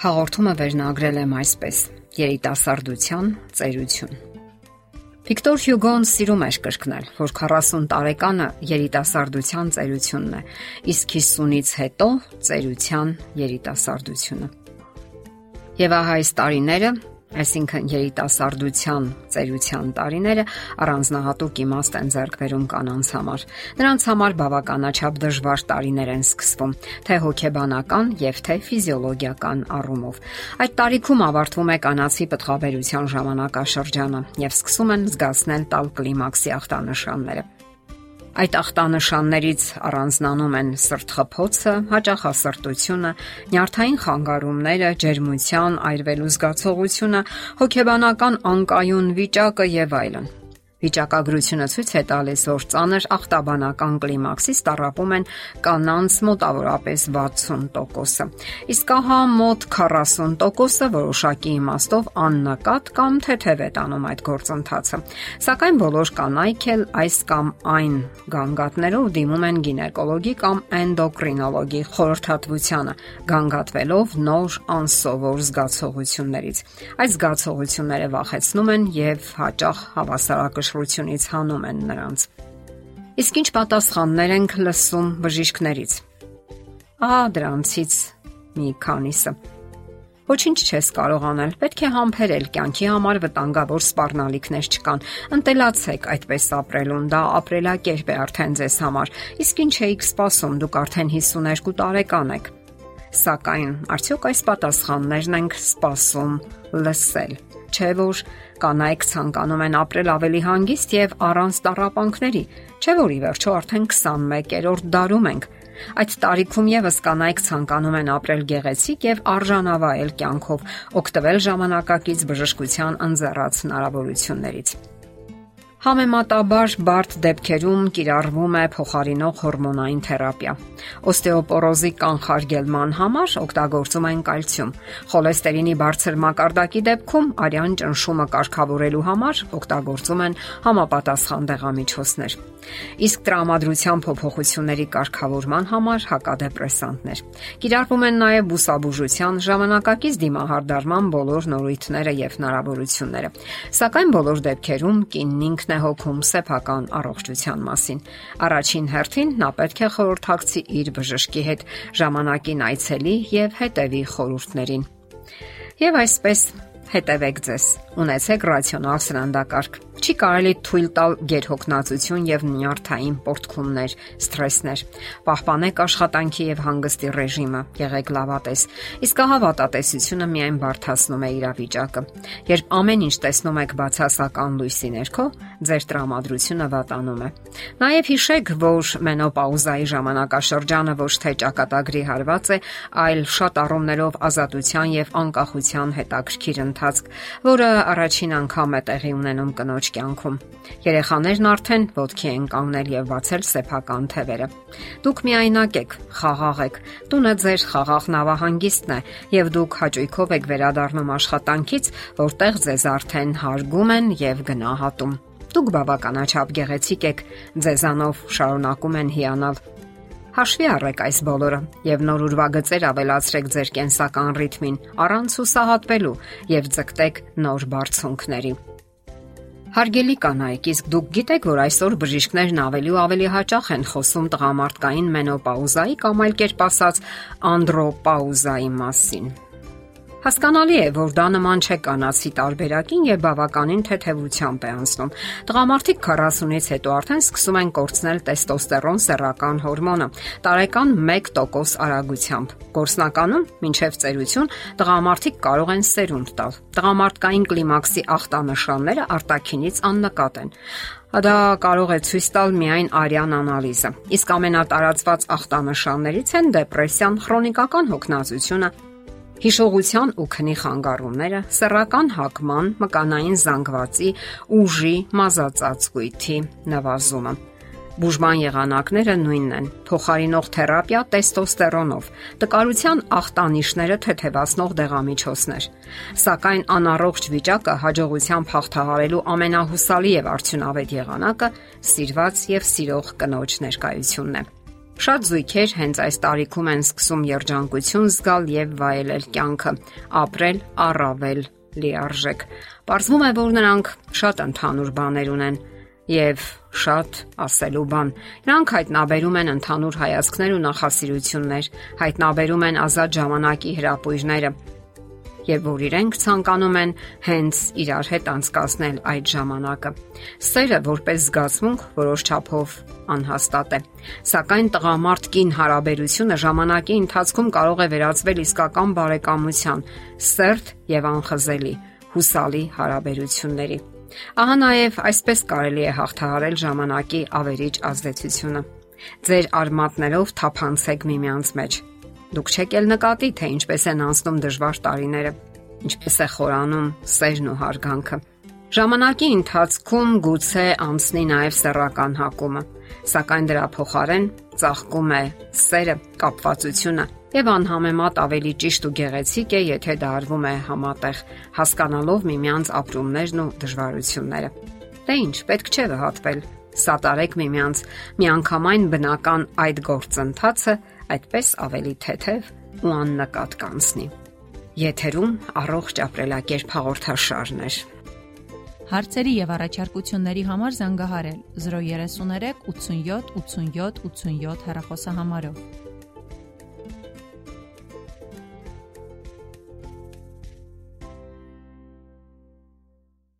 Հաղորդումը վերնագրել եմ այսպես. Երիտասարդության ծերություն։ Վիկտոր Հյուգոն սիրում էր կրկնել, որ 40 տարեկանը երիտասարդության ծերությունն է, իսկ 50-ից հետո ծերության երիտասարդությունը։ Եվ ահա այս տարիները այսինքն երիտասարդության ծերության տարիները առանձնահատուկ իմաստ են ձեռք բերում կանանց համար։ Նրանց համար բավականաչափ դժվար տարիներ են սկսվում, թե հոգեբանական եւ թե ֆիզիոլոգիական առումով։ Այդ տարիքում ավարտվում է կանացի պտղաբերության ժամանակաշրջանը եւ սկսում են զգացնել տալ կլիմաքսի ախտանշանները։ Այդ ախտանշաններից առանձնանում են սրտխփոցը, հաճախասրտությունը, նյարդային խանգարումները, ջերմության այրվելու զգացողությունը, հոգեբանական անկայուն վիճակը եւ այլն։ Վիճակագրությունը ցույց է տալիս, որ ծանր ախտաբանական կլիմաքսից տարապում են կանանց մոտավորապես 60%-ը։ Իսկ ահա մոտ 40%-ը որոշակի իմաստով աննկատ կամ թեթև է տանում այդ գործընթացը։ Սակայն բոլոր կանայք էլ այս կամ այն գանգատներով դիմում են գինեկոլոգի կամ էնդոկրինոլոգի խորհրդատվությանը, գանգատվելով նոր անսովոր զգացողություններից։ Այդ զգացողությունները վախեցնում են եւ հաճախ հավասարակշռ կայսրությունից հանում են նրանց։ Իսկ ինչ պատասխաններ ենք լսում բժիշկներից։ Ահա դրանցից մի քանիսը։ Ոչինչ չես կարող անել, պետք է համբերել կյանքի համար վտանգավոր սпарնալիքներ չկան։ Ընտելացեք այդպես ապրելուն, դա ապրելակերպ է արդեն ձեզ համար։ Իսկ ինչ էիք սպասում, դուք արդեն 52 տարեկան եք։ Սակայն արդյոք այս պատասխաններն ենք սպասում լսել։ Չէ՞ որ կանայք ցանկանում են ապրել ավելի հանգիստ եւ առանց տարապանքների։ Չէ՞ որ ի վերջո արդեն 21-րդ դարում ենք։ Այդ տարիքում եւս կանայք ցանկանում են ապրել գեղեցիկ եւ արժանավայել կյանքով, օգտվել ժամանակակից բժշկության ընձեռած հնարավորություններից։ Համեմատաբար բարդ դեպքերում կիրառվում է փոխարինող հորմոնային թերապիա։ Օստեոպորոզի կանխարգելման համար օգտագործում են կալցիում։ Խոլեստերինի բարձր մակարդակի դեպքում արյան ճնշումը կարգավորելու համար օգտագործում են համապատասխան դեղամիջոցներ։ Իսկ տրամադրության փոփոխությունների կարգավորման համար հակադեպրեսանտներ։ Կիրառվում են նաև բուսաբուժության ժամանակակից դիմահարդարման բոլոր նորույթները եւ հնարավորությունները։ Սակայն բոլոր դեպքերում կինն ինքն է հոգում սեփական առողջության մասին։ Առաջին հերթին նա պետք է խորհրդակցի իր բժշկի հետ ժամանակին այցելի եւ հետևի խորհուրդներին։ Եվ այսպես հետևեք ձեզ։ Ունեցեք ռացիոնալ սննդակարգ Չի կարելի թույլ տալ գերհոգնածություն եւ նյարդային պորտքումներ, սթրեսներ։ Պահպանեք աշխատանքի եւ հանգստի ռեժիմը, եղեք լավատես։ Իսկ ահա վատատեսությունը միայն բարթացնում է իրավիճակը։ Երբ ամեն ինչ տեսնում եք բացասական լույսի ներքո, ձեր տրամադրությունը վատանում է։ Նաեւ հիշեք, որ մենոպաուզայի ժամանակաշրջանը ոչ թե ճակատագրի հարված է, այլ շատ առումներով ազատության եւ անկախության հետաքրքիր ընթացք, որը առաջին անգամ է տեղի ունենում կնոջ կյանքում։ Երեխաներն արդեն ոտքի են կանգնել եւ բացել սեփական թևերը։ Դուք միայնակ եք, խաղաղ եք։ Տունը ձեր խաղաղ նավահանգիստն է եւ դուք հաճույքով եք վերադառնում աշխատանքից, որտեղ ձեզ արդեն հարգում են եւ գնահատում։ Դուք բավականաչափ գեղեցիկ եք, ձեզանով շարունակում են հիանալ Հաշվի առեք այս բոլորը եւ նոր ուրվագծեր ավելացրեք ձեր կենսական ռիթմին առանց հուսահատվելու եւ ձգտեք նոր բարձունքների։ Հարգելի կանայք, իսկ դուք գիտեք, որ այսօր բժիշկներն ավելի ու ավելի հաճախ են խոսում տղամարդկային մենոպաուզայի կամ այլ կերպ ասած անդրոպաուզայի մասին։ Հասկանալի է, որ դա նման չէ կանացի տարբերակին եւ բավականին թեթևությամբ է անցնում։ Տղամարդիկ 40-ից հետո արդեն սկսում են կորցնել տեստոստերոն սեռական հորմոնը տարեկան 1% արագությամբ։ Գործնականում, մինչև ծերություն, տղամարդիկ կարող են սերունդ տալ։ Տղամարդկային կլիմաքսի ախտանշանները արտաքինից աննկատ են։ Դա կարող է ցույց տալ միայն արյան անալիզը։ Իսկ ամենատարածված ախտանշաններից են դեպրեսիան, քրոնիկական հոգնածությունը, հիշողության ու քնի խանգարումները, սեռական հակման, մկանային զանգվածի, ուժի, մազածածկույթի նվազումը։ Բուժման եղանակները նույնն են՝ փոխարինող թերապիա տեստոստերոնով, տկարության ախտանիշները թեթևացնող դեղամիջոցներ։ Սակայն անառողջ վիճակը հաջողությամբ հաղթահարելու ամենահուսալի եւ արդյունավետ եղանակը սիրված եւ սիրող կնոջ ներկայությունն է։ Շատ զույգեր հենց այս տարիքում են սկսում երջանկություն զգալ եւ վայելել կյանքը, ապրել առավել լիարժեք։ Պարզվում է, որ նրանք շատ ընդհանուր բաներ ունեն եւ շատ ասելու բան։ Նրանք հայտնաբերում են ընդհանուր հայացքներ ու նախասիրություններ, հայտնաբերում են ազատ ժամանակի հրապույրները, եւ որ իրենք ցանկանում են հենց իրար հետ անցկасնել այդ ժամանակը։ Սերը որպես զգացմունք որոշ չափով անհաստատ է, սակայն տղամարդ-կին հարաբերությունը ժամանակի ընթացքում կարող է վերածվել իսկական բարեկամության, սերտ եւ անխզելի, հուսալի հարաբերությունների։ Ահա նաև այսպես կարելի է հաղթահարել ժամանակի ավերիչ ազդեցությունը։ Ձեր արմատներով թափանցեք միմյանց մեջ Դուք չեք էլ նկատի, թե ինչպես են անցնում դժվար տարիները, ինչպես է խորանում սերն ու հարգանքը։ Ժամանակի ընթացքում գուցե անցնի նաև սեռական հակումը, սակայն դրա փոխարեն ծաղկում է սերը, կապվածությունը եւ անհամեմատ ավելի ճիշտ ու գեղեցիկ է, եթե դա արվում է համատեղ, հասկանալով միմյանց ապրումներն ու դժվարությունները։ Դե ինչ, պետք չէ վհատվել սատարեք միմյանց միանգամայն բնական այդ գործընթացը այդպես ավելի թեթև ու աննկատ կանցնի։ Եթերում առողջ ապրելակերպ հաղորդաշարն է։ Հարցերի եւ առաջարկությունների համար զանգահարել 033 87 87 87 հեռախոսահամարով։